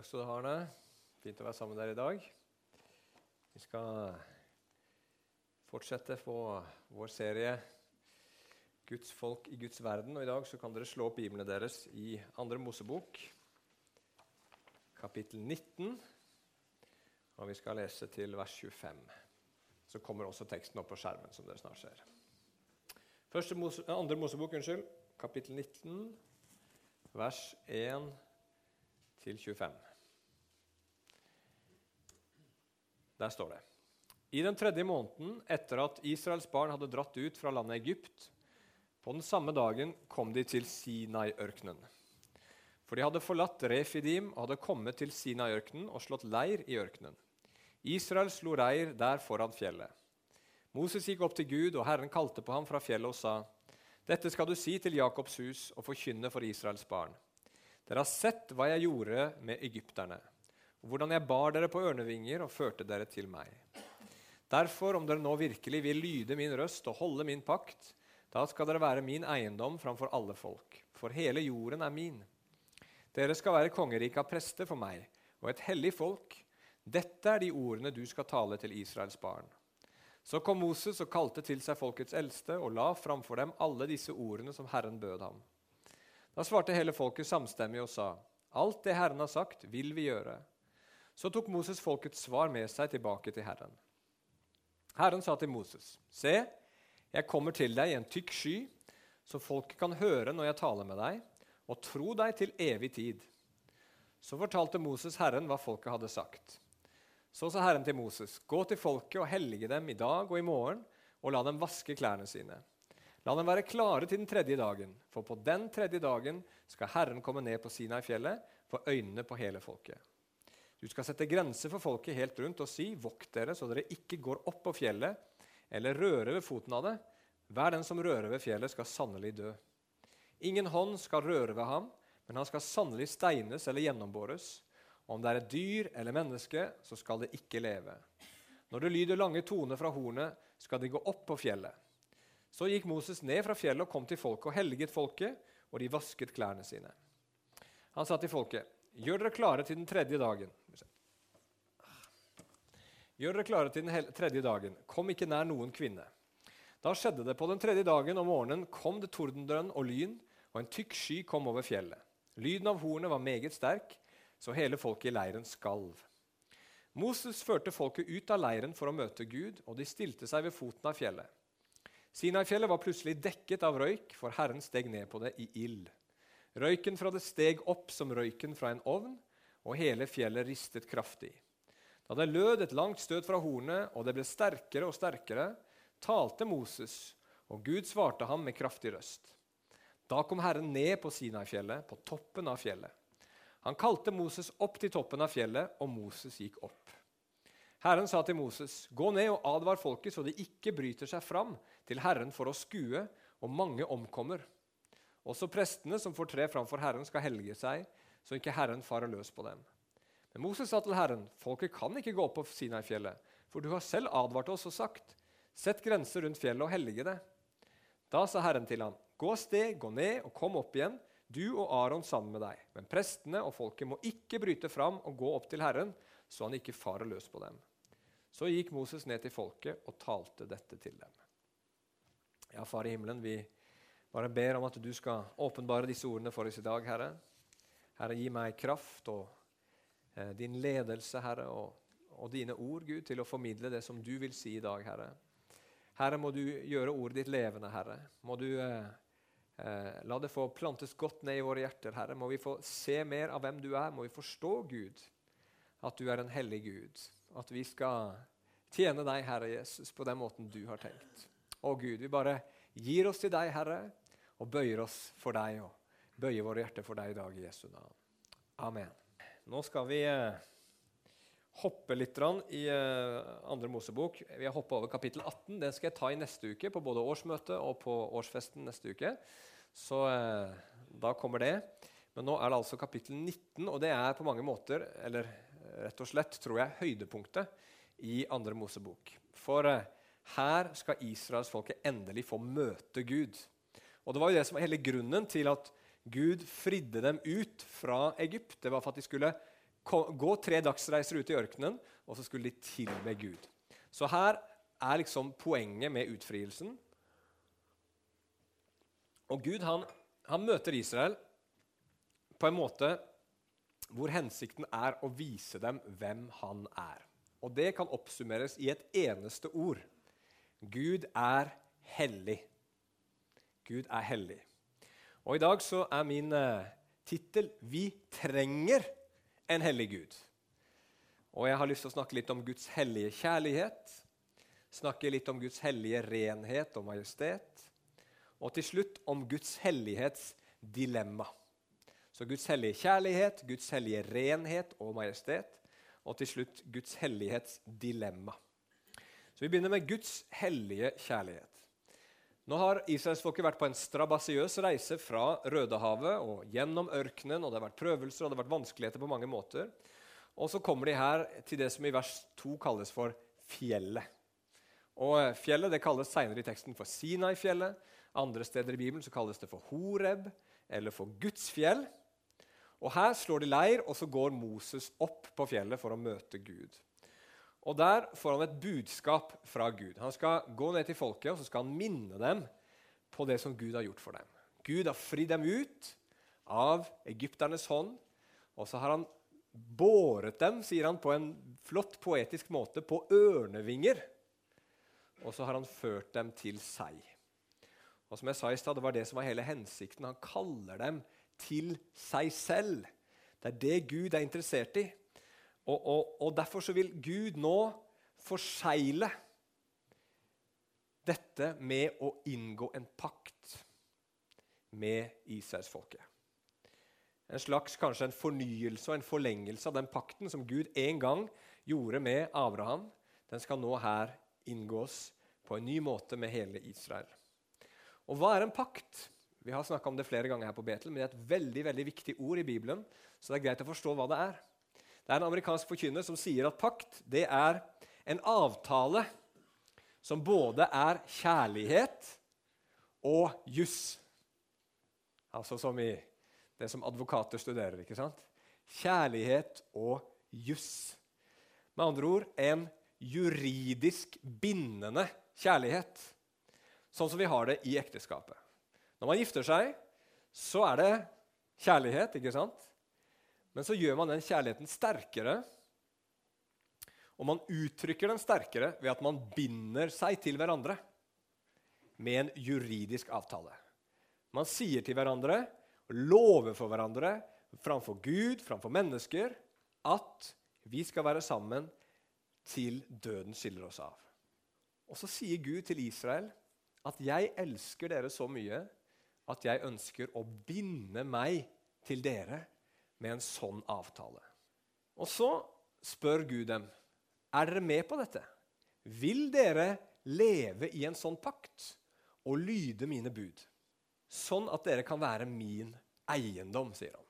Takk skal du ha, Arne. Fint å være sammen med dere i dag. Vi skal fortsette på vår serie 'Guds folk i Guds verden'. Og I dag kan dere slå opp biblene deres i Andre Mosebok, kapittel 19. Og vi skal lese til vers 25. Så kommer også teksten opp på skjermen, som dere snart ser. Første Mose, andre Mosebok, unnskyld, kapittel 19, vers 1 til 25. Der står det I den tredje måneden etter at Israels barn hadde dratt ut fra landet Egypt, på den samme dagen kom de til Sinai-ørkenen. For de hadde forlatt Refidim og hadde kommet til Sinai-ørkenen og slått leir i ørkenen. Israel slo reir der foran fjellet. Moses gikk opp til Gud, og Herren kalte på ham fra fjellet og sa:" Dette skal du si til Jakobs hus og forkynne for Israels barn. Dere har sett hva jeg gjorde med egypterne, hvordan jeg bar dere på ørnevinger og førte dere til meg. Derfor, om dere nå virkelig vil lyde min røst og holde min pakt, da skal dere være min eiendom framfor alle folk, for hele jorden er min. Dere skal være kongerike av prester for meg og et hellig folk. Dette er de ordene du skal tale til Israels barn. Så kom Moses og kalte til seg folkets eldste og la framfor dem alle disse ordene som Herren bød ham. Da svarte hele folket samstemmig og sa, Alt det Herren har sagt, vil vi gjøre. Så tok Moses folkets svar med seg tilbake til Herren. Herren sa til Moses, Se, jeg kommer til deg i en tykk sky, så folket kan høre når jeg taler med deg, og tro deg til evig tid. Så fortalte Moses Herren hva folket hadde sagt. Så sa Herren til Moses, gå til folket og hellige dem i dag og i morgen, og la dem vaske klærne sine. La dem være klare til den tredje dagen, for på den tredje dagen skal Herren komme ned på Sinai-fjellet for øynene på hele folket. Du skal sette grenser for folket helt rundt og si, vokt dere så dere ikke går opp på fjellet eller rører ved foten av det. Hver den som rører ved fjellet, skal sannelig dø. Ingen hånd skal røre ved ham, men han skal sannelig steines eller gjennombores. Om det er et dyr eller menneske, så skal det ikke leve. Når det lyder lange toner fra hornet, skal de gå opp på fjellet. Så gikk Moses ned fra fjellet og kom til folket og helliget folket, og de vasket klærne sine. Han sa til folket, gjør dere klare til den tredje dagen. Gjør dere klare til den tredje dagen. Kom ikke nær noen kvinne. Da skjedde det på den tredje dagen om morgenen kom det tordendrønn og lyn, og en tykk sky kom over fjellet. Lyden av hornet var meget sterk, så hele folket i leiren skalv. Moses førte folket ut av leiren for å møte Gud, og de stilte seg ved foten av fjellet. Sinai-fjellet var plutselig dekket av røyk, for Herren steg ned på det i ild. Røyken fra det steg opp som røyken fra en ovn, og hele fjellet ristet kraftig. Da det lød et langt støt fra hornet, og det ble sterkere og sterkere, talte Moses, og Gud svarte ham med kraftig røst. Da kom Herren ned på Sinai-fjellet, på toppen av fjellet. Han kalte Moses opp til toppen av fjellet, og Moses gikk opp. Herren sa til Moses, 'Gå ned og advar folket, så de ikke bryter seg fram til Herren for å skue, og mange omkommer.' Også prestene som får tre framfor Herren, skal helge seg, så ikke Herren farer løs på dem. Men Moses sa til Herren, 'Folket kan ikke gå opp på Sinai-fjellet, for du har selv advart oss og sagt:" 'Sett grenser rundt fjellet og hellige det.' Da sa Herren til ham, 'Gå av sted, gå ned og kom opp igjen, du og Aron sammen med deg.' 'Men prestene og folket må ikke bryte fram og gå opp til Herren, så han ikke farer løs på dem.' Så gikk Moses ned til folket og talte dette til dem. Ja, Far i himmelen, vi bare ber om at du skal åpenbare disse ordene for oss i dag, Herre. Herre, gi meg kraft og eh, din ledelse, Herre, og, og, dine ord, Gud, til å formidle det som du vil si i dag, Herre. Herre, må du gjøre ordet ditt levende, Herre. Må du eh, eh, la det få plantes godt ned i våre hjerter, Herre. Må vi få se mer av hvem du er. Må vi forstå, Gud, at du er en hellig Gud at vi skal tjene deg, Herre Jesus, på den måten du har tenkt. Å Gud, vi bare gir oss til deg, Herre, og bøyer oss for deg og bøyer våre hjerter for deg i dag i Jesu navn. Amen. Nå skal vi eh, hoppe litt i eh, andre Mosebok. Vi har hoppa over kapittel 18. Det skal jeg ta i neste uke, på både årsmøtet og på årsfesten neste uke. Så eh, da kommer det. Men nå er det altså kapittel 19, og det er på mange måter, eller rett og slett, tror jeg, høydepunktet i andre Mosebok. For her skal israelsfolket endelig få møte Gud. Og Det var jo det som var hele grunnen til at Gud fridde dem ut fra Egypt. Det var for at de skulle gå tre dagsreiser ut i ørkenen, og så skulle de tilbe Gud. Så her er liksom poenget med utfrielsen. Og Gud han, han møter Israel på en måte hvor hensikten er å vise dem hvem han er. Og det kan oppsummeres i et eneste ord. Gud er hellig. Gud er hellig. Og i dag så er min uh, tittel 'Vi trenger en hellig Gud'. Og jeg har lyst til å snakke litt om Guds hellige kjærlighet. Snakke litt om Guds hellige renhet og majestet. Og til slutt om Guds hellighets dilemma. Så Guds hellige kjærlighet, Guds hellige renhet og majestet. Og til slutt Guds hellighets dilemma. Så Vi begynner med Guds hellige kjærlighet. Nå har israelsfolket vært på en strabasiøs reise fra Rødehavet og gjennom ørkenen. og Det har vært prøvelser og det har vært vanskeligheter på mange måter. Og så kommer de her til det som i vers 2 kalles for fjellet. Og Fjellet det kalles senere i teksten for Sinai-fjellet. Andre steder i Bibelen så kalles det for Horeb eller for Guds fjell. Og Her slår de leir, og så går Moses opp på fjellet for å møte Gud. Og Der får han et budskap fra Gud. Han skal gå ned til folket og så skal han minne dem på det som Gud har gjort for dem. Gud har fridd dem ut av egypternes hånd, og så har han båret dem, sier han på en flott poetisk måte, på ørnevinger. Og så har han ført dem til seg. Og som jeg sa i sted, Det var det som var hele hensikten. Han kaller dem til seg selv. Det er det Gud er interessert i. Og, og, og Derfor så vil Gud nå forsegle dette med å inngå en pakt med Israelsfolket. En slags kanskje en fornyelse og en forlengelse av den pakten som Gud en gang gjorde med Abraham. Den skal nå her inngås på en ny måte med hele Israel. Og hva er en pakt? Vi har snakka om det flere ganger her på Betel, men det er et veldig veldig viktig ord i Bibelen, så det er greit å forstå hva det er. Det er en amerikansk forkynner som sier at pakt det er en avtale som både er kjærlighet og juss. Altså som i det som advokater studerer. ikke sant? Kjærlighet og juss. Med andre ord en juridisk bindende kjærlighet. Sånn som vi har det i ekteskapet. Når man gifter seg, så er det kjærlighet, ikke sant? Men så gjør man den kjærligheten sterkere. Og man uttrykker den sterkere ved at man binder seg til hverandre med en juridisk avtale. Man sier til hverandre lover for hverandre framfor Gud, framfor mennesker, at vi skal være sammen til døden skiller oss av. Og så sier Gud til Israel at 'jeg elsker dere så mye at jeg ønsker å binde meg til dere med en sånn avtale'. Og så spør Gud dem, 'Er dere med på dette?' 'Vil dere leve i en sånn pakt og lyde mine bud?' sånn at dere kan være min eiendom, sier han.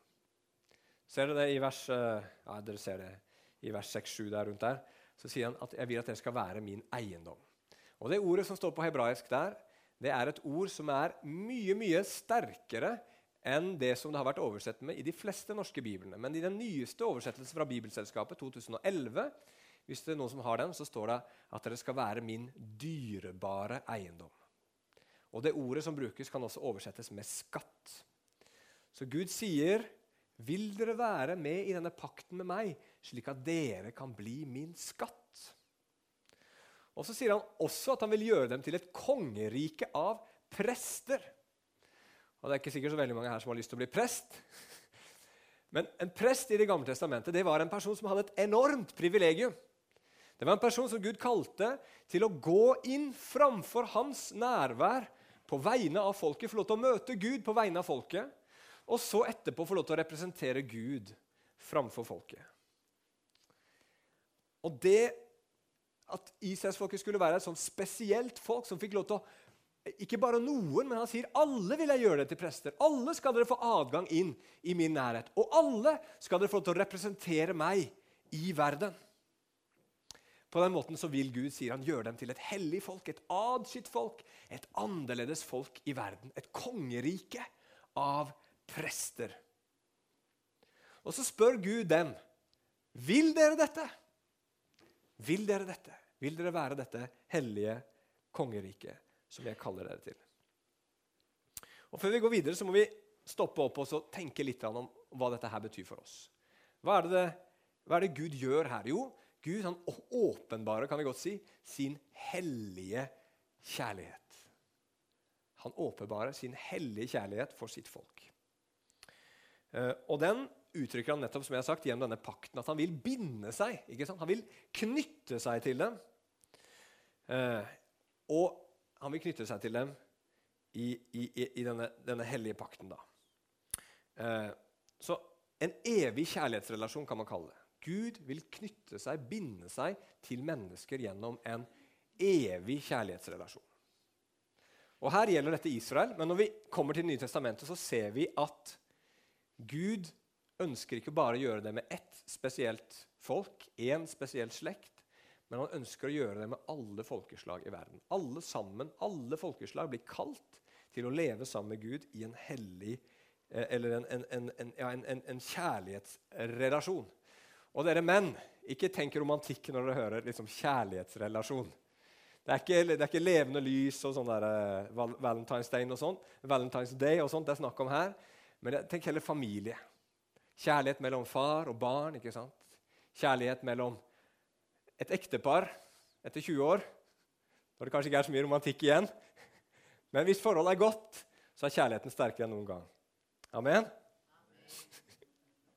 Ser dere det i vers, eh, ja, vers 6-7 der rundt der? Så sier han at 'jeg vil at dere skal være min eiendom'. Og Det ordet som står på hebraisk der, det er et ord som er mye, mye sterkere enn det som det har vært oversett med i de fleste norske biblene. Men i den nyeste oversettelsen fra Bibelselskapet, 2011, hvis det er noen som har den, så står det at dere skal være min dyrebare eiendom. Og Det ordet som brukes, kan også oversettes med skatt. Så Gud sier, 'Vil dere være med i denne pakten med meg, slik at dere kan bli min skatt?' Og Så sier han også at han vil gjøre dem til et kongerike av prester. Og Det er ikke sikkert så veldig mange her som har lyst til å bli prest. Men en prest i Det gamle testamentet det var en person som hadde et enormt privilegium. Det var en person som Gud kalte til å gå inn framfor hans nærvær på vegne av folket, få lov til å møte Gud på vegne av folket, og så etterpå få lov til å representere Gud framfor folket. Og det at Israelsfolket skulle være et sånn spesielt folk som fikk lov til å Ikke bare noen, men han sier alle vil jeg gjøre det til prester. Alle skal dere få adgang inn i min nærhet. Og alle skal dere få til å representere meg i verden. På den måten så vil Gud sier han, gjøre dem til et hellig folk, et adskilt folk, et annerledes folk i verden. Et kongerike av prester. Og så spør Gud dem Vil dere dette? Vil dere dette? Vil dere være dette hellige kongeriket som jeg kaller dere til? Og Før vi går videre, så må vi stoppe opp og tenke litt om hva dette her betyr for oss. Hva er det, hva er det Gud gjør her? Jo, Gud han åpenbarer kan vi godt si, sin hellige kjærlighet. Han åpenbarer sin hellige kjærlighet for sitt folk. Eh, og den uttrykker han nettopp som jeg har sagt, gjennom denne pakten. At han vil binde seg. Han vil knytte seg til dem. Eh, og han vil knytte seg til dem i, i, i denne, denne, hellige pakten. da. Eh, så en evig kjærlighetsrelasjon kan man kalle det. Gud vil knytte seg, binde seg til mennesker gjennom en evig kjærlighetsrelasjon. Og Her gjelder dette Israel, men når vi kommer til Det nye testamentet, så ser vi at Gud ønsker ikke bare å gjøre det med ett spesielt folk, én spesiell slekt, men han ønsker å gjøre det med alle folkeslag i verden. Alle sammen, alle folkeslag blir kalt til å leve sammen med Gud i en hellig eh, eller en, en, en, ja, en kjærlighetsrelasjon. Og dere menn, ikke tenk romantikk når dere hører liksom, kjærlighetsrelasjon. Det er, ikke, det er ikke, levende lys og sånn der, uh, Valentine's Day og sånn. Valentine's Day og sånt det er snakk om her. Men tenk heller familie. Kjærlighet mellom far og barn. ikke sant? Kjærlighet mellom et ektepar etter 20 år, når det kanskje ikke er så mye romantikk igjen. Men hvis forholdet er godt, så er kjærligheten sterkere enn noen gang. Amen?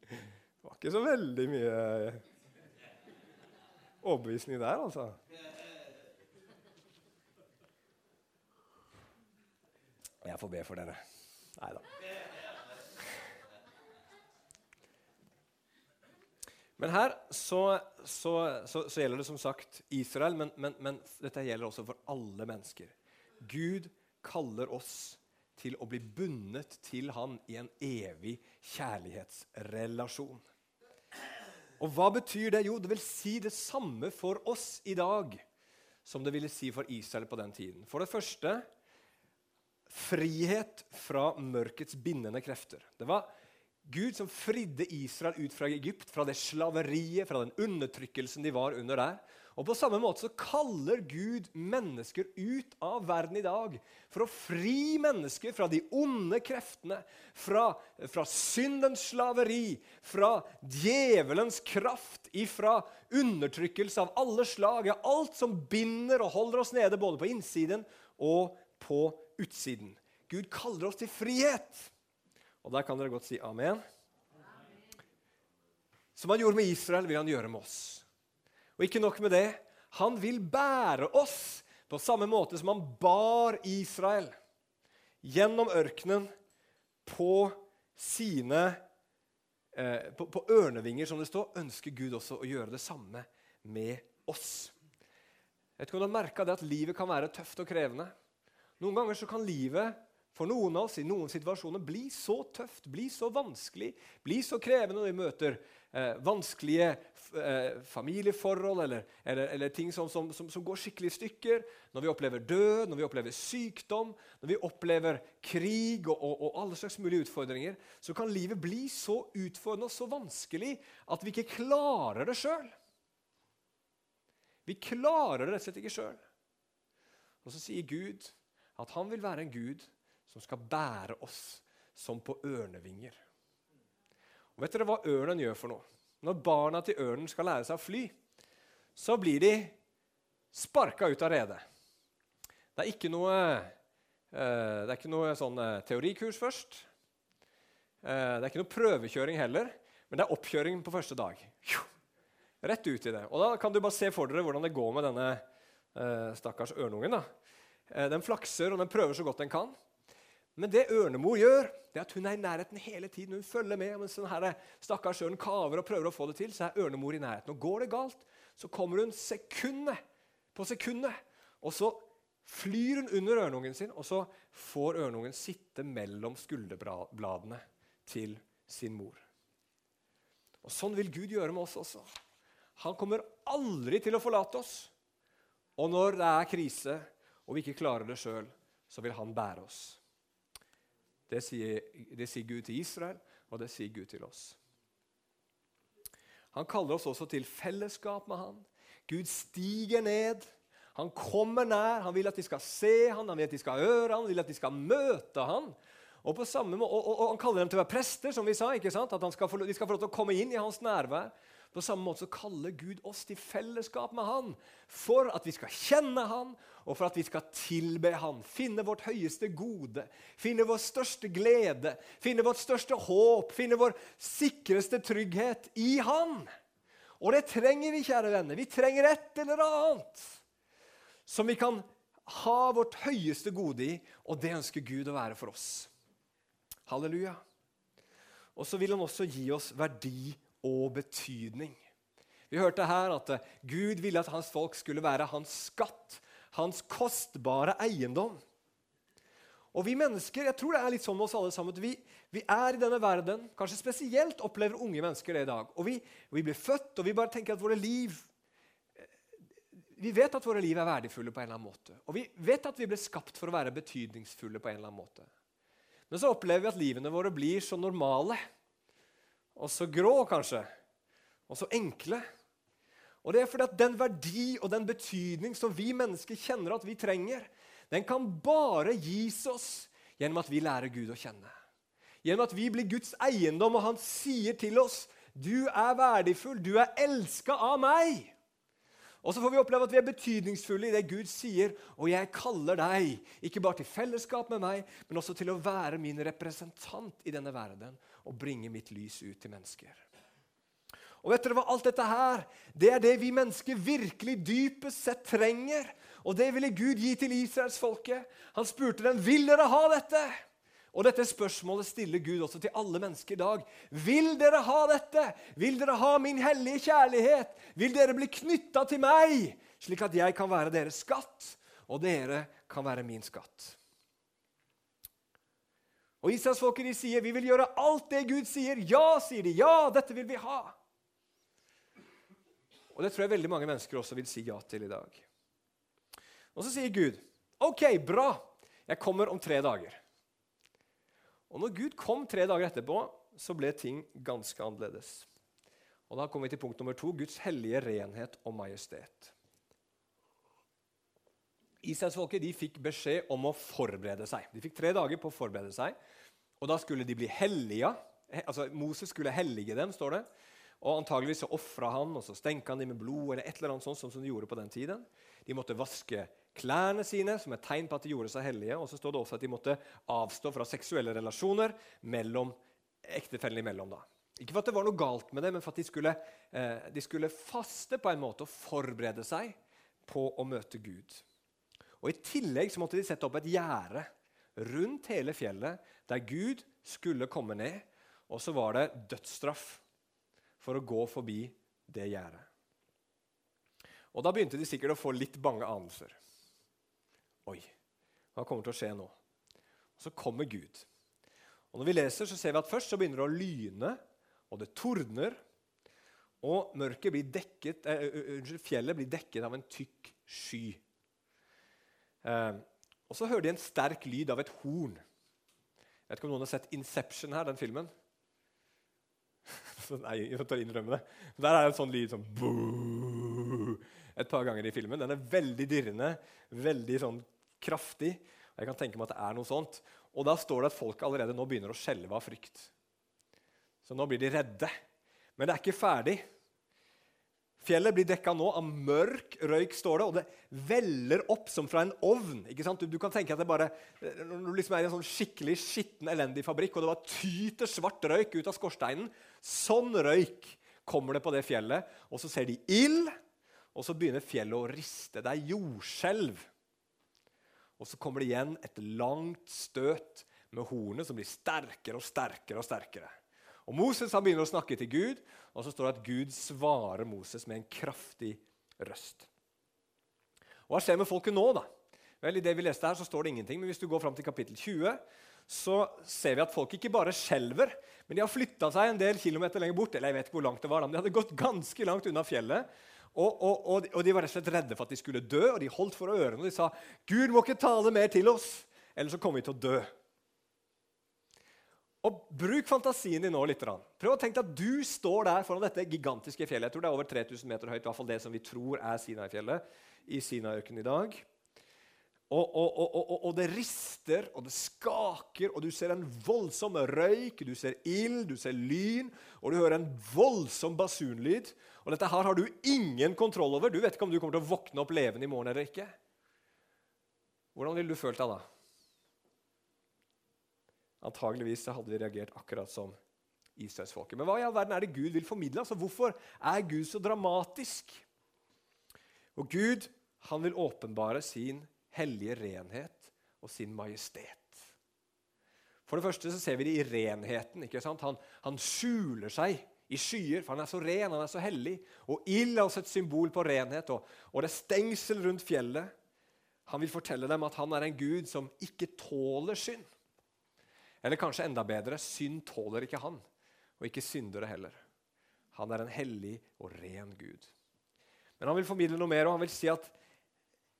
Det var ikke så veldig mye overbevisning der, altså. Jeg får be for dere. Nei da. Men her så, så, så, så, gjelder det som sagt Israel, men, men, men, dette gjelder også for alle mennesker. Gud kaller oss til å bli bundet til Han i en evig kjærlighetsrelasjon. Og hva betyr det? Jo, det vil si det samme for oss i dag som det ville si for Israel på den tiden. For det første frihet fra mørkets bindende krefter. Det var Gud som fridde Israel ut fra Egypt, fra det slaveriet, fra den undertrykkelsen de var under der. Og På samme måte så kaller Gud mennesker ut av verden i dag for å fri mennesker fra de onde kreftene, fra, fra syndens slaveri, fra djevelens kraft, ifra undertrykkelse av alle slag. Ja, alt som binder og holder oss nede både på innsiden og på utsiden. Gud kaller oss til frihet. Og der kan dere godt si amen. Som han gjorde med Israel, vil han gjøre med oss. Og ikke nok med det. Han vil bære oss på samme måte som han bar Israel gjennom ørkenen på sine eh, på, på, ørnevinger, som det står, ønsker Gud også å gjøre det samme med oss. Jeg vet ikke om du har merka at livet kan være tøft og krevende. Noen ganger så kan livet for noen av oss i noen situasjoner bli så tøft, bli så vanskelig, bli så krevende når vi møter eh, vanskelige eh, familieforhold eller, eller, eller ting som, som, som, som, går skikkelig i stykker, når vi opplever død, når vi opplever sykdom, når vi opplever krig og, og, og alle slags mulige utfordringer, så kan livet bli så utfordrende og så vanskelig at vi ikke klarer det sjøl. Vi klarer det rett og slett ikke sjøl. Og så sier Gud at han vil være en Gud som skal bære oss som på ørnevinger. Og Vet dere hva ørnen gjør for noe? Når barna til ørnen skal lære seg å fly, så blir de sparka ut av redet. Det er ikke noe, eh, det er ikke noe sånn eh, teorikurs først. Eh, det er ikke noe prøvekjøring heller, men det er oppkjøring på første dag. Rett ut i det. Og Da kan du bare se for dere hvordan det går med denne stakkars ørnungen. Den flakser og den prøver så godt den kan. Men det ørnemor gjør, det er at hun er i nærheten hele tiden. Hun følger med. Mens denne stakkars ørnen kaver og prøver å få det til, så er ørnemor i nærheten. Og Går det galt, så kommer hun sekundet på sekundet. Og så flyr hun under ørnungen sin, og så får ørnungen sitte mellom skulderbladene til sin mor. Og Sånn vil Gud gjøre med oss også. Han kommer aldri til å forlate oss. Og når det er krise og vi ikke klarer det sjøl, så vil han bære oss. Det sier, det sier Gud til Israel, og det sier Gud til oss. Han kaller oss også til fellesskap med han. Gud stiger ned. Han kommer nær. Han vil at de skal se han, han vil at de skal høre han, han vil at de skal møte han. Og, på samme, og, og, og Han kaller dem til å være prester, som vi sa. ikke sant? At skal få, de skal få lov til å komme inn i hans nærvær. På samme måte så kaller Gud oss til fellesskap med Han for at vi skal kjenne Han, og for at vi skal tilbe Han. Finne vårt høyeste gode, finne vår største glede, finne vårt største håp, finne vår sikreste trygghet i Han. Og det trenger vi, kjære venner. Vi trenger et eller annet som vi kan ha vårt høyeste gode i, og det ønsker Gud å være for oss. Halleluja. Og så vil han også gi oss verdi og betydning. Vi hørte her at eh, Gud ville at hans folk skulle være hans skatt, hans kostbare eiendom. Og vi mennesker, jeg tror det er litt sånn med oss alle sammen, at vi, vi er i denne verden, kanskje spesielt opplever unge mennesker det i dag. Og vi, vi blir født, og vi bare tenker at våre liv eh, Vi vet at våre liv er verdifulle på en eller annen måte. Og vi vet at vi ble skapt for å være betydningsfulle på en eller annen måte. Men så opplever vi at livene våre blir så normale og så grå, kanskje, og så enkle. Og det er fordi at den verdi og den betydning som vi mennesker kjenner at vi trenger, den kan bare gis oss gjennom at vi lærer Gud å kjenne. Gjennom at vi blir Guds eiendom, og han sier til oss du er verdifull, du er elska av meg. Og så får vi oppleve at vi er betydningsfulle i det Gud sier. Og jeg kaller deg ikke bare til fellesskap med meg, men også til å være min representant i denne verden og bringe mitt lys ut til mennesker. Og vet dere hva alt dette her, Det er det vi mennesker virkelig dypest sett trenger. Og det ville Gud gi til israelsfolket. Han spurte dem vil dere ha dette. Og dette spørsmålet stiller Gud også til alle mennesker i dag. Vil dere ha dette? Vil dere ha min hellige kjærlighet? Vil dere bli knytta til meg, slik at jeg kan være deres skatt, og dere kan være min skatt? Og Israelsfolket de sier vi vil gjøre alt det Gud sier. Ja, sier de. Ja, dette vil vi ha. Og det tror jeg veldig mange mennesker også vil si ja til i dag. Og så sier Gud, OK, bra, jeg kommer om tre dager. Og når Gud kom tre dager etterpå, så ble ting ganske annerledes. Og Da kommer vi til punkt nummer to Guds hellige renhet og majestet. Israelsfolket fikk beskjed om å forberede seg. De fikk tre dager på å forberede seg. Og Da skulle de bli hellige. Altså, Moses skulle hellige dem, står det. Og Antageligvis så ofra han, og så stenka han dem med blod, eller et eller annet sånt, som de gjorde på den tiden. De måtte vaske klærne sine som et tegn på at de gjorde seg hellige. Og så står det også at de måtte avstå fra seksuelle relasjoner mellom ektefellene imellom. da. Ikke for at det var noe galt med det, men for at de skulle, eh, de skulle faste på en måte og forberede seg på å møte Gud. Og I tillegg så måtte de sette opp et gjerde rundt hele fjellet der Gud skulle komme ned. Og så var det dødsstraff for å gå forbi det gjerdet. Og Da begynte de sikkert å få litt bange anelser. Oi, hva kommer til å skje nå? Og Så kommer Gud. Og Når vi leser, så ser vi at først så begynner det å lyne, og det tordner. Og blir dekket, uh, fjellet blir dekket av en tykk sky. Uh, og så hører de en sterk lyd av et horn. Jeg vet ikke om noen har sett 'Inception' her, den filmen? Nei, jeg tar innrømme det. Der er det en sånn lyd sånn et par ganger i filmen. Den er veldig dirrende, veldig sånn kraftig. og Jeg kan tenke meg at det er noe sånt. Og da står det at folk allerede nå begynner å skjelve av frykt. Så nå blir de redde. Men det er ikke ferdig. Fjellet blir dekka nå av mørk røyk, står det, og det veller opp som fra en ovn. ikke sant? Du, du kan tenke at det bare, Når du liksom er i en sånn skikkelig skitten, elendig fabrikk, og det bare tyter svart røyk ut av skorsteinen Sånn røyk kommer det på det fjellet. Og så ser de ild, og så begynner fjellet å riste. Det er jordskjelv. Og så kommer det igjen et langt støt med hornet som blir sterkere og sterkere. og sterkere. Og Moses han begynner å snakke til Gud, og så står det at Gud svarer Moses med en kraftig røst. Hva skjer med folket nå? da? Vel, I det vi leste her, så står det ingenting, men hvis du går fram til kapittel 20, så ser vi at folk ikke bare skjelver, men de har flytta seg en del kilometer lenger bort. eller jeg vet ikke hvor langt det var, men De hadde gått ganske langt unna fjellet. Og, og, og, De var rett og slett redde for at de skulle dø, og de holdt for ørene og de sa Gud må ikke tale mer til oss, ellers så kommer vi til å dø. Og Bruk fantasien din nå litt. Prøv å tenke at du står der foran dette gigantiske fjellet. Jeg tror det er over 3000 meter høyt, i hvert fall det som vi tror er Sinai-fjellet i Sinai-ørkenen i dag. Og, og, og, og, det rister, og det skaker, og du ser en voldsom røyk, du ser ild, du ser lyn, og du hører en voldsom basunlyd. Og dette her har du ingen kontroll over. Du vet ikke om du kommer til å våkne opp levende i morgen eller ikke. Hvordan ville du følt deg da? Antageligvis hadde vi reagert akkurat som israelsfolket. Men hva i all verden er det Gud vil formidle? Altså, hvorfor er Gud så dramatisk? Og Gud han vil åpenbare sin hellige renhet og sin majestet. For det første så ser vi det i renheten. ikke sant? Han, han skjuler seg i skyer, for han er så ren, han er så hellig. Og ild er også et symbol på renhet. Og, og det er stengsel rundt fjellet. Han vil fortelle dem at han er en gud som ikke tåler synd. Eller kanskje enda bedre synd tåler ikke han, og ikke syndere heller. Han er en hellig og ren Gud. Men han vil formidle noe mer, og han vil si at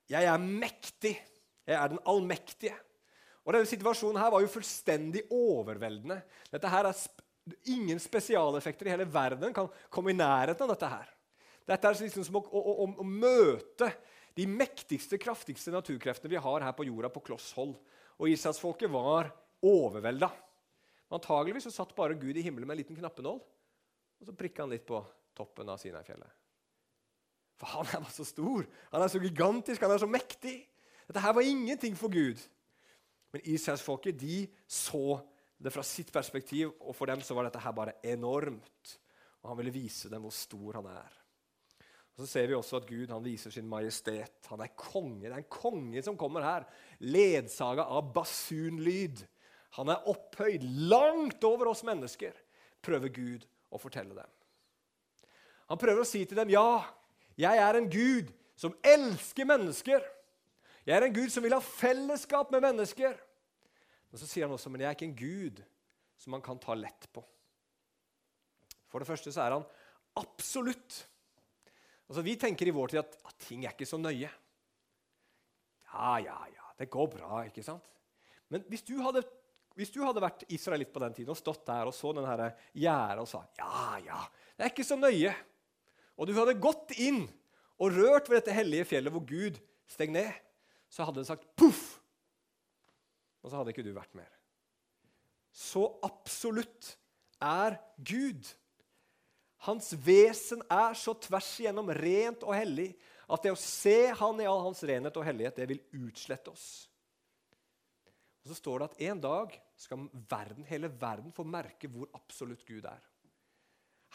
'jeg er mektig'. Jeg er den allmektige. Og denne situasjonen her var jo fullstendig overveldende. Dette her er Ingen spesialeffekter i hele verden kan komme i nærheten av dette. her. Dette er liksom som å, å, å, å møte de mektigste, kraftigste naturkreftene vi har her på jorda, på kloss hold. Og Israelsfolket var overvelda. Antageligvis så satt bare Gud i himmelen med en liten knappenål, og så prikka han litt på toppen av Sinai-fjellet. For han er bare så stor, han er så gigantisk, han er så mektig. Dette her var ingenting for Gud. Men Israelsfolket de så det fra sitt perspektiv, og for dem så var dette her bare enormt. Og han ville vise dem hvor stor han er. Og Så ser vi også at Gud han viser sin majestet. Han er konge. Det er en konge som kommer her, ledsaga av basunlyd. Han er opphøyd langt over oss mennesker, prøver Gud å fortelle dem. Han prøver å si til dem, 'Ja, jeg er en Gud som elsker mennesker.' 'Jeg er en Gud som vil ha fellesskap med mennesker.' Men så sier han også, 'Men jeg er ikke en Gud som man kan ta lett på.' For det første så er han absolutt. Altså, Vi tenker i vår tid at, at ting er ikke så nøye. Ja, ja, ja, det går bra, ikke sant? Men hvis du hadde hvis du hadde vært israelitt på den tiden og stått der og så denne gjerdet og sa ja, ja, det er ikke så nøye, og du hadde gått inn og rørt ved dette hellige fjellet hvor Gud steg ned, så hadde det sagt poff! Og så hadde ikke du vært mer. Så absolutt er Gud. Hans vesen er så tvers igjennom rent og hellig at det å se Han i all hans renhet og hellighet, det vil utslette oss. Og Så står det at en dag skal verden, hele verden få merke hvor absolutt Gud er.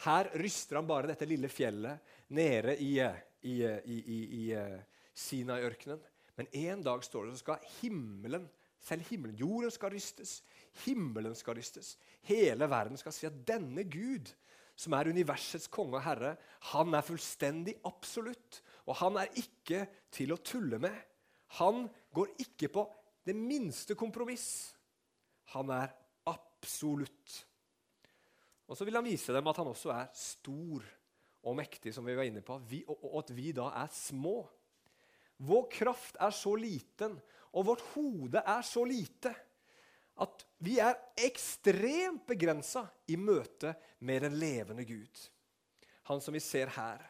Her ryster han bare dette lille fjellet nede i, i, i, i, eh, Sinai-ørkenen. Men en dag står det så skal himmelen, selv himmelen, jorden skal rystes, himmelen skal rystes. Hele verden skal si at denne Gud, som er universets konge og herre, han er fullstendig absolutt. Og han er ikke til å tulle med. Han går ikke på det minste kompromiss. Han er absolutt. Og så vil han vise dem at han også er stor og mektig, som vi var inne på, vi, og, og at vi da er små. Vår kraft er så liten, og vårt hode er så lite, at vi er ekstremt begrensa i møte med den levende Gud. Han som vi ser her.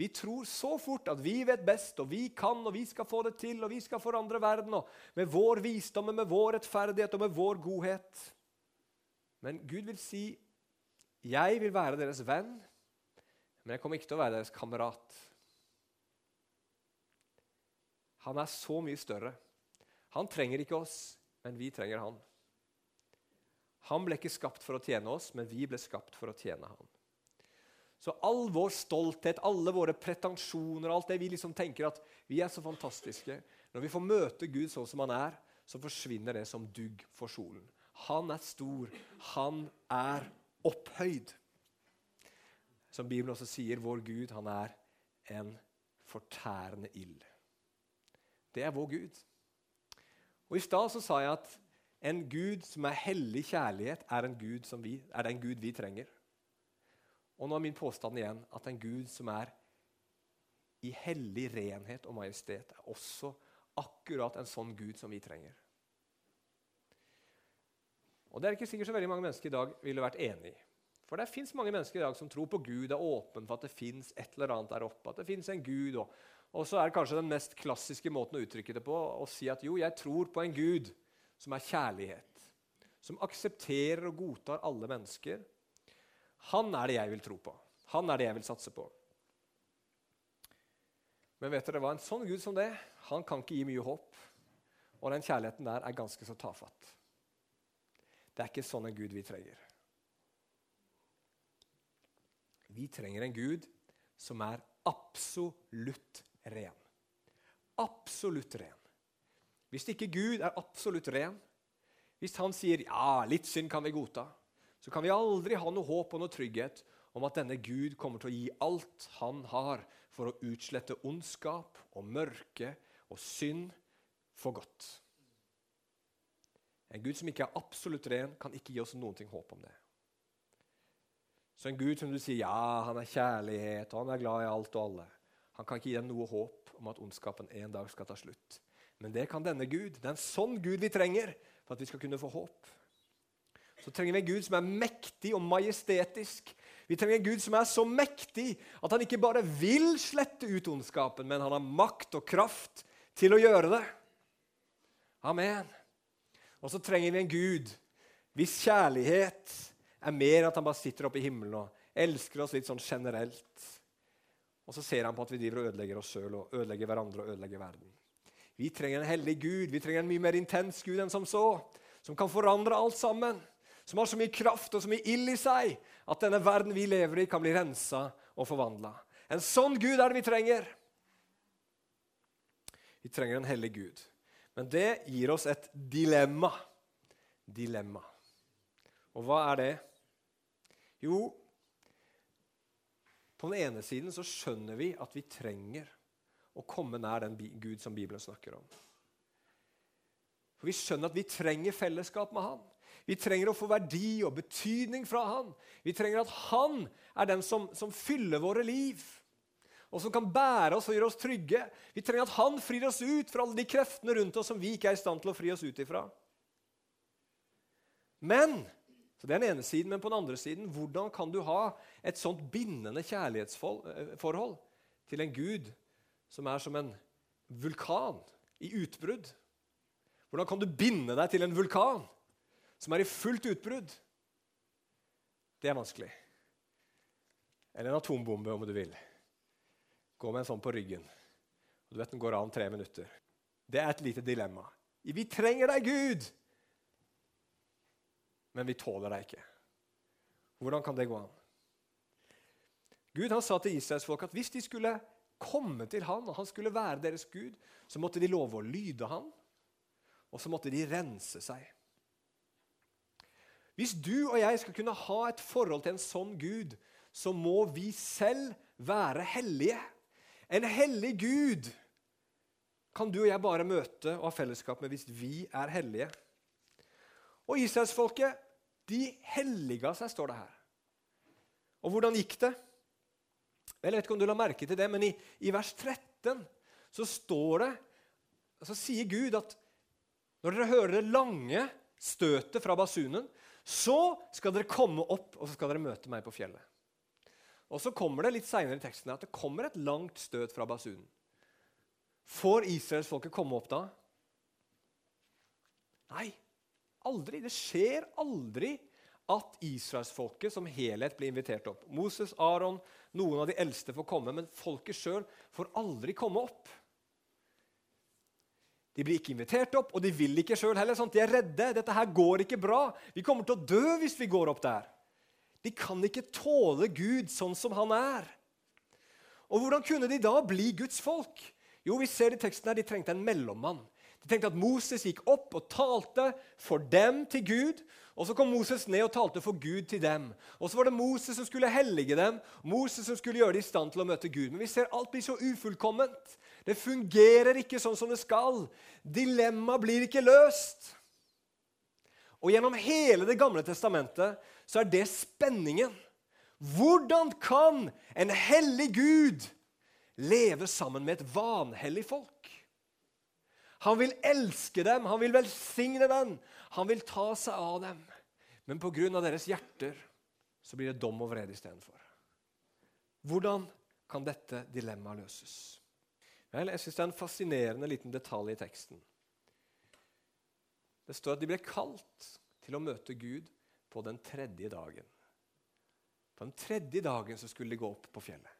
Vi tror så fort at vi vet best, og vi kan, og vi skal få det til, og vi skal forandre verden. og Med vår visdom, med vår rettferdighet og med vår godhet. Men Gud vil si, 'Jeg vil være deres venn, men jeg kommer ikke til å være deres kamerat'. Han er så mye større. Han trenger ikke oss, men vi trenger han. Han ble ikke skapt for å tjene oss, men vi ble skapt for å tjene han. Så all vår stolthet, alle våre pretensjoner, alt det vi liksom tenker at vi er så fantastiske Når vi får møte Gud sånn som han er, så forsvinner det som dugg for solen. Han er stor. Han er opphøyd. Som Bibelen også sier, vår Gud, han er en fortærende ild. Det er vår Gud. Og I stad sa jeg at en Gud som er hellig kjærlighet, er, Gud vi, er den Gud vi trenger. Og nå er min påstand igjen at en Gud som er i hellig renhet og majestet, er også akkurat en sånn Gud som vi trenger. Og det er ikke sikkert så veldig mange mennesker i dag ville vært enig i. For det fins mange mennesker i dag som tror på Gud, er åpen for at det fins et eller annet der oppe. At det fins en Gud. Og, og så er kanskje den mest klassiske måten å uttrykke det på å si at jo, jeg tror på en Gud som er kjærlighet. Som aksepterer og godtar alle mennesker. Han er det jeg vil tro på. Han er det jeg vil satse på. Men vet dere hva? En sånn Gud som det, han kan ikke gi mye håp. Og den kjærligheten der er ganske så tafatt. Det er ikke sånn en Gud vi trenger. Vi trenger en Gud som er absolutt ren. Absolutt ren. Hvis ikke Gud er absolutt ren, hvis han sier ja, litt synd kan vi godta, så kan vi aldri ha noe håp og noe trygghet om at denne Gud kommer til å gi alt han har for å utslette ondskap og mørke og synd for godt. En Gud som ikke er absolutt ren, kan ikke gi oss noen ting håp om det. Så en Gud som du sier ja, han er kjærlighet og han er glad i alt og alle, han kan ikke gi deg noe håp om at ondskapen en dag skal ta slutt. Men det kan denne Gud. Det er en sånn Gud vi trenger for at vi skal kunne få håp. Så trenger vi en Gud som er mektig og majestetisk, vi trenger en Gud som er så mektig at han ikke bare vil slette ut ondskapen, men han har makt og kraft til å gjøre det. Amen. Og så trenger vi en Gud hvis kjærlighet er mer at han bare sitter oppe i himmelen og elsker oss litt sånn generelt. Og så ser han på at vi driver og ødelegger oss sjøl og ødelegger hverandre og ødelegger verden. Vi trenger en hellig Gud. Vi trenger en mye mer intens Gud enn som så. Som kan forandre alt sammen som har så mye kraft og så mye ild i seg at denne verden vi lever i, kan bli rensa og forvandla. En sånn Gud er det vi trenger. Vi trenger en hellig Gud. Men det gir oss et dilemma. Dilemma. Og hva er det? Jo, på den ene siden så skjønner vi at vi trenger å komme nær den Gud som Bibelen snakker om. For Vi skjønner at vi trenger fellesskap med Han. Vi trenger å få verdi og betydning fra han. Vi trenger at han er den som, som fyller våre liv, og som kan bære oss og gjøre oss trygge. Vi trenger at han frir oss ut fra alle de kreftene rundt oss som vi ikke er i stand til å fri oss ut ifra. Men så Det er den ene siden, men på den andre siden, hvordan kan du ha et sånt bindende kjærlighetsforhold til en gud som er som en vulkan i utbrudd? Hvordan kan du binde deg til en vulkan? som er i fullt utbrudd, det er vanskelig. Eller en atombombe, om du vil. Gå med en sånn på ryggen. Og du vet Den går av om tre minutter. Det er et lite dilemma. Vi trenger deg, Gud! Men vi tåler deg ikke. Hvordan kan det gå an? Gud han sa til Israels folk at hvis de skulle komme til han, og han skulle være deres Gud, så måtte de love å lyde han, og så måtte de rense seg. Hvis du og jeg skal kunne ha et forhold til en sånn Gud, så må vi selv være hellige. En hellig Gud kan du og jeg bare møte og ha fellesskap med hvis vi er hellige. Og israelsfolket, de helliga seg, står det her. Og hvordan gikk det? Jeg vet ikke om du la merke til det, men i, i vers 13 så står det Så sier Gud at når dere hører det lange støtet fra basunen, så skal dere komme opp, og så skal dere møte meg på fjellet. Og Så kommer det litt seinere i teksten at det kommer et langt støt fra basunen. Får israelsfolket komme opp da? Nei, aldri. Det skjer aldri at israelsfolket som helhet blir invitert opp. Moses, Aron, noen av de eldste får komme, men folket sjøl får aldri komme opp. De blir ikke invitert opp, og de vil ikke sjøl heller. Sant? De er redde. Dette her går ikke bra. Vi kommer til å dø hvis vi går opp der. De kan ikke tåle Gud sånn som han er. Og Hvordan kunne de da bli Guds folk? Jo, vi ser i teksten her, De trengte en mellommann. De tenkte at Moses gikk opp og talte for dem til Gud. Og Så kom Moses ned og talte for Gud til dem. Og Så var det Moses som skulle hellige dem, Moses som skulle gjøre dem i stand til å møte Gud. Men vi ser alt blir så ufullkomment. Det fungerer ikke sånn som det skal. Dilemmaet blir ikke løst. Og Gjennom hele Det gamle testamentet så er det spenningen. Hvordan kan en hellig Gud leve sammen med et vanhellig folk? Han vil elske dem, han vil velsigne dem, han vil ta seg av dem. Men pga. deres hjerter så blir det dom og vrede istedenfor. Hvordan kan dette dilemmaet løses? Vel, jeg syns det er en fascinerende liten detalj i teksten. Det står at de ble kalt til å møte Gud på den tredje dagen. På den tredje dagen så skulle de gå opp på fjellet.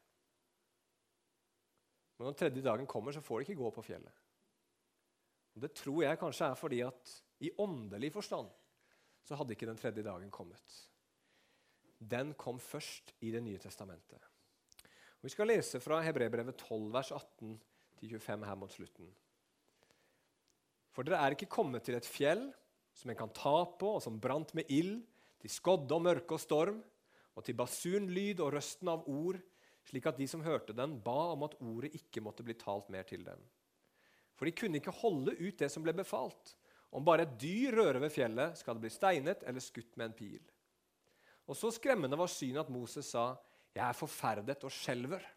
Men når den tredje dagen kommer, så får de ikke gå på fjellet. Det tror jeg kanskje er fordi at i åndelig forstand så hadde ikke den tredje dagen kommet. Den kom først i Det nye testamentet. Og vi skal lese fra Hebrebrevet 12, vers 18-25 her mot slutten. For dere er ikke kommet til et fjell som en kan ta på, og som brant med ild, til skodde og mørke og storm, og til basunlyd og røsten av ord, slik at de som hørte den, ba om at ordet ikke måtte bli talt mer til dem. For de kunne ikke holde ut det som ble befalt. Om bare et dyr rører ved fjellet, skal det bli steinet eller skutt med en pil. Og så skremmende var synet at Moses sa, 'Jeg er forferdet og skjelver'.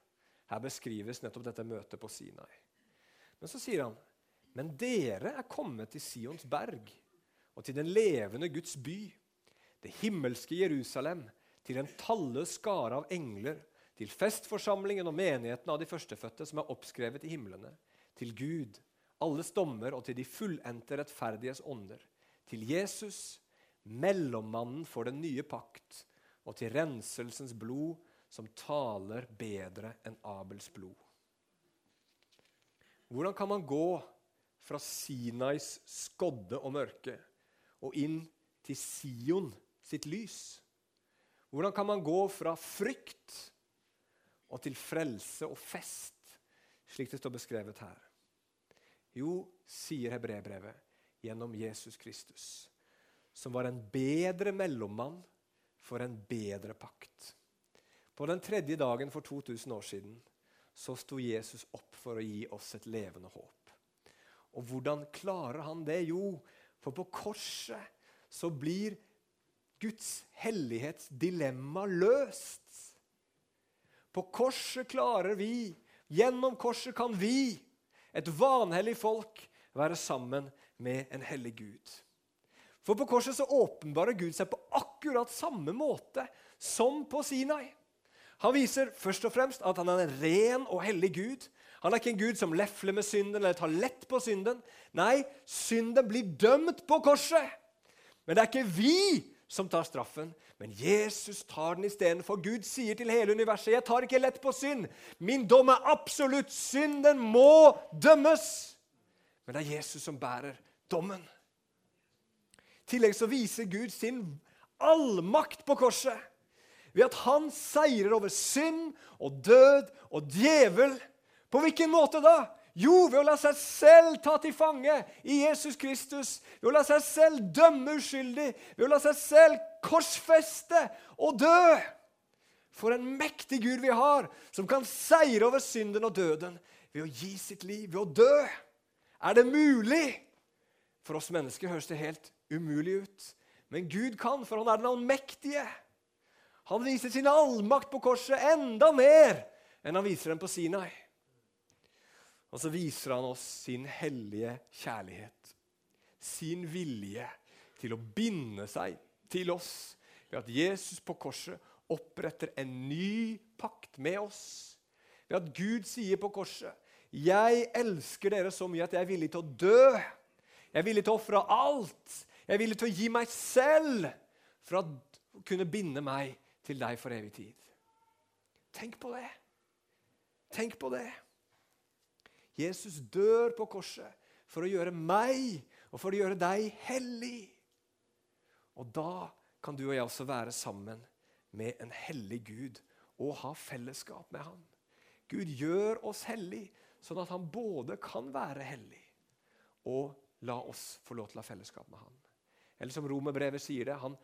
Her beskrives nettopp dette møtet på Sinai. Men så sier han, 'Men dere er kommet til Sions berg' og til den levende Guds by, det himmelske Jerusalem, til en talløs skare av engler, til festforsamlingen og menigheten av de førstefødte som er oppskrevet i himlene, til Gud, alles dommer og til de fullendte rettferdiges ånder, til Jesus, mellommannen for den nye pakt, og til renselsens blod, som taler bedre enn Abels blod. Hvordan kan man gå fra Sinais skodde og mørke og inn til Sion sitt lys? Hvordan kan man gå fra frykt og til frelse og fest, slik det står beskrevet her? Jo, sier hebreerbrevet, gjennom Jesus Kristus, som var en bedre mellommann for en bedre pakt. På den tredje dagen for 2000 år siden så sto Jesus opp for å gi oss et levende håp. Og hvordan klarer han det? Jo, for på korset så blir Guds hellighetsdilemma løst. På korset klarer vi, gjennom korset kan vi, et vanhellig folk, være sammen med en hellig Gud. For på korset så åpenbarer Gud seg på akkurat samme måte som på Sinai. Han viser først og fremst at han er en ren og hellig Gud. Han er ikke en Gud som lefler med synden eller tar lett på synden. Nei, synden blir dømt på korset. Men det er ikke vi som tar straffen, men Jesus tar den istedenfor. Gud sier til hele universet, 'Jeg tar ikke lett på synd. Min dom er absolutt. synd. Den må dømmes.' Men det er Jesus som bærer dommen. I tillegg så viser Gud sin allmakt på korset ved at han seirer over synd og død og djevel. På hvilken måte da? Jo, ved å la seg selv ta til fange i Jesus Kristus. Ved å la seg selv dømme uskyldig. Ved å la seg selv korsfeste og dø. For en mektig Gud vi har, som kan seire over synden og døden ved å gi sitt liv, ved å dø. Er det mulig? For oss mennesker høres det helt umulig ut. Men Gud kan, for han er den allmektige. Han viser sin allmakt på korset enda mer enn han viser den på Sinai. Og så viser han oss sin hellige kjærlighet. Sin vilje til å binde seg til oss ved at Jesus på korset oppretter en ny pakt med oss. Ved at Gud sier på korset 'Jeg elsker dere så mye at jeg er villig til å dø'. Jeg er villig til å ofre alt. Jeg er villig til å gi meg selv for å kunne binde meg til deg for evig tid. Tenk på det. Tenk på det. Jesus dør på korset for å gjøre meg og for å gjøre deg hellig. Og da kan du og jeg også være sammen med en hellig Gud og ha fellesskap med Han. Gud gjør oss hellig, sånn at han både kan være hellig og la oss få lov til å ha fellesskap med Han. Eller som romerbrevet sier det, han,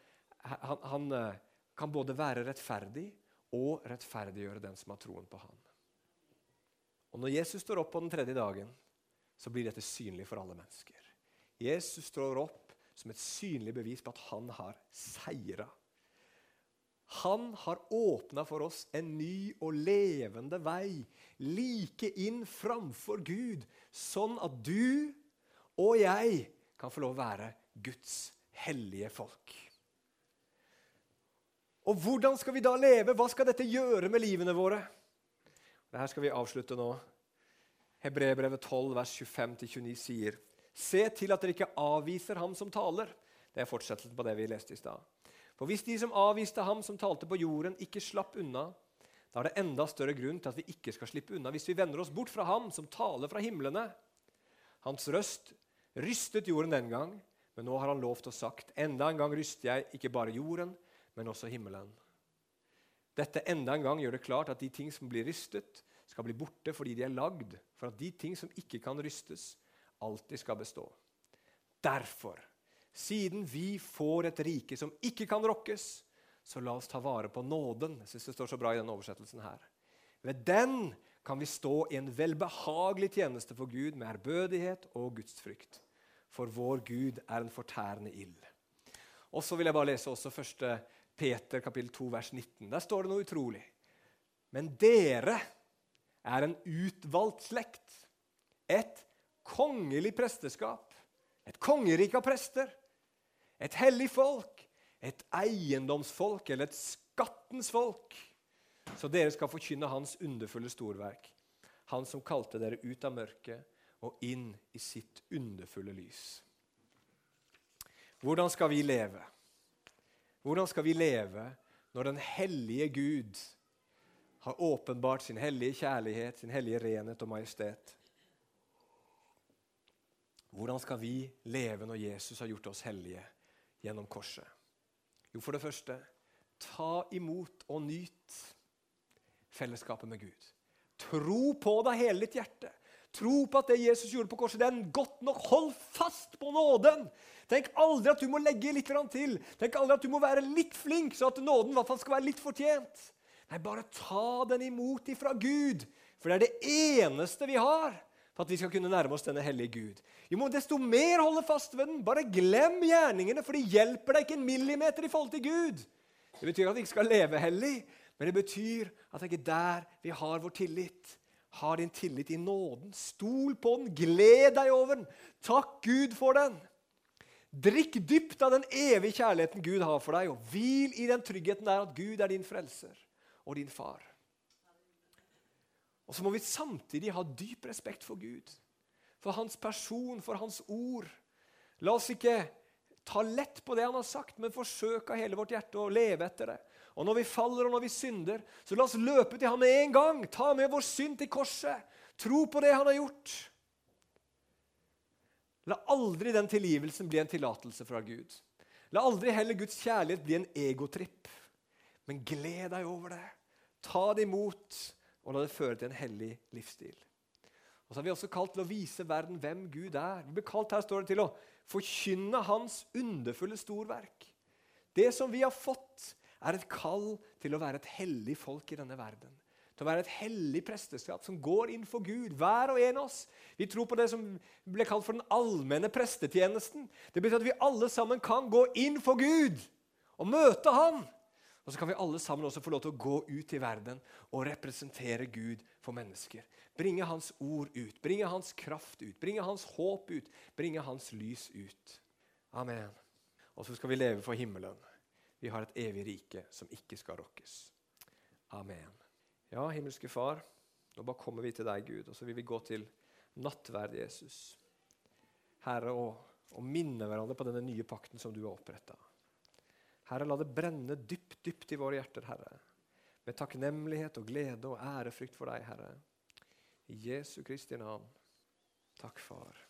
han, han eh, kan både være rettferdig og rettferdiggjøre den som har troen på Han. Og Når Jesus står opp på den tredje dagen, så blir dette synlig for alle mennesker. Jesus står opp som et synlig bevis på at han har seira. Han har åpna for oss en ny og levende vei, like inn framfor Gud, sånn at du og jeg kan få lov å være Guds hellige folk. Og hvordan skal vi da leve? Hva skal dette gjøre med livene våre? Dette skal vi avslutte nå. Hebreerbrevet 12, vers 25-29 sier Se til at dere ikke avviser ham som taler. Det er fortsettelsen på det vi leste i stad. For hvis de som avviste ham som talte på jorden, ikke slapp unna, da er det enda større grunn til at vi ikke skal slippe unna hvis vi vender oss bort fra ham som taler fra himlene. Hans røst rystet jorden den gang, men nå har han lovt og sagt, enda en gang ryster jeg ikke bare jorden, men også himmelen. Dette enda en gang gjør det klart at de ting som blir rystet, skal bli borte fordi de er lagd for at de ting som ikke kan rystes, alltid skal bestå. Derfor, siden vi får et rike som ikke kan rokkes, så la oss ta vare på nåden. Jeg synes det står så bra i denne oversettelsen her. Ved den kan vi stå i en velbehagelig tjeneste for Gud med ærbødighet og gudsfrykt. For vår Gud er en fortærende ild. Og så vil jeg bare lese også 1. Peter kapittel 2, vers 19. Der står det noe utrolig. Men dere er en utvalgt slekt, et kongelig presteskap, et kongerike av prester, et hellig folk, et eiendomsfolk eller et skattens folk, så dere skal forkynne Hans underfulle storverk, Han som kalte dere ut av mørket og inn i sitt underfulle lys. Hvordan skal vi leve? Hvordan skal vi leve når den hellige Gud har åpenbart sin hellige kjærlighet, sin hellige renhet og majestet? Hvordan skal vi leve når Jesus har gjort oss hellige gjennom korset? Jo, for det første ta imot og nyt fellesskapet med Gud. Tro på det hele ditt hjerte. Tro på at det Jesus gjorde på korset, det er godt nok. Hold fast på nåden. Tenk aldri at du må legge litt til. Tenk aldri at du må være litt flink, så at nåden i hvert fall skal være litt fortjent. Nei, bare ta den imot ifra Gud, for det er det eneste vi har for at vi skal kunne nærme oss denne hellige Gud. Vi må desto mer holde fast ved den. Bare glem gjerningene, for de hjelper deg ikke en millimeter i forhold til Gud. Det betyr at vi ikke skal leve hellig, men det betyr at det er ikke der vi har vår tillit. Ha din tillit i nåden. Stol på den. Gled deg over den. Takk Gud for den. Drikk dypt av den evige kjærligheten Gud har for deg, og hvil i den tryggheten der at Gud er din frelser og din far. Og så må vi samtidig ha dyp respekt for Gud, for hans person, for hans ord. La oss ikke ta lett på det han har sagt, men forsøke av hele vårt hjerte å leve etter det. Og når vi faller og når vi synder, så la oss løpe til ham med en gang. Ta med vår synd til korset. Tro på det han har gjort. La aldri den tilgivelsen bli en tillatelse fra Gud. La aldri heller Guds kjærlighet bli en egotripp. Men gled deg over det. Ta det imot og la det føre til en hellig livsstil. Og så har Vi også kalt til å vise verden hvem Gud er. Vi blir kalt her står det til å forkynne Hans underfulle storverk. Det som vi har fått, er et kall til å være et hellig folk i denne verden. Til å være et hellig presteskap som går inn for Gud, hver og en av oss. Vi tror på det som ble kalt for den allmenne prestetjenesten. Det betyr at vi alle sammen kan gå inn for Gud og møte Han. Og så kan vi alle sammen også få lov til å gå ut i verden og representere Gud for mennesker. Bringe Hans ord ut, bringe Hans kraft ut, bringe Hans håp ut, bringe Hans lys ut. Amen. Og så skal vi leve for himmelen. Vi har et evig rike som ikke skal rokkes. Amen. Ja, himmelske Far, nå bare kommer vi til deg, Gud, og så vil vi gå til nattverd, Jesus. Herre, og, og minne hverandre på denne nye pakten som du har oppretta. Herre, la det brenne dypt, dypt i våre hjerter, Herre. Med takknemlighet og glede og ærefrykt for deg, Herre. I Jesu Kristi navn. Takk, Far.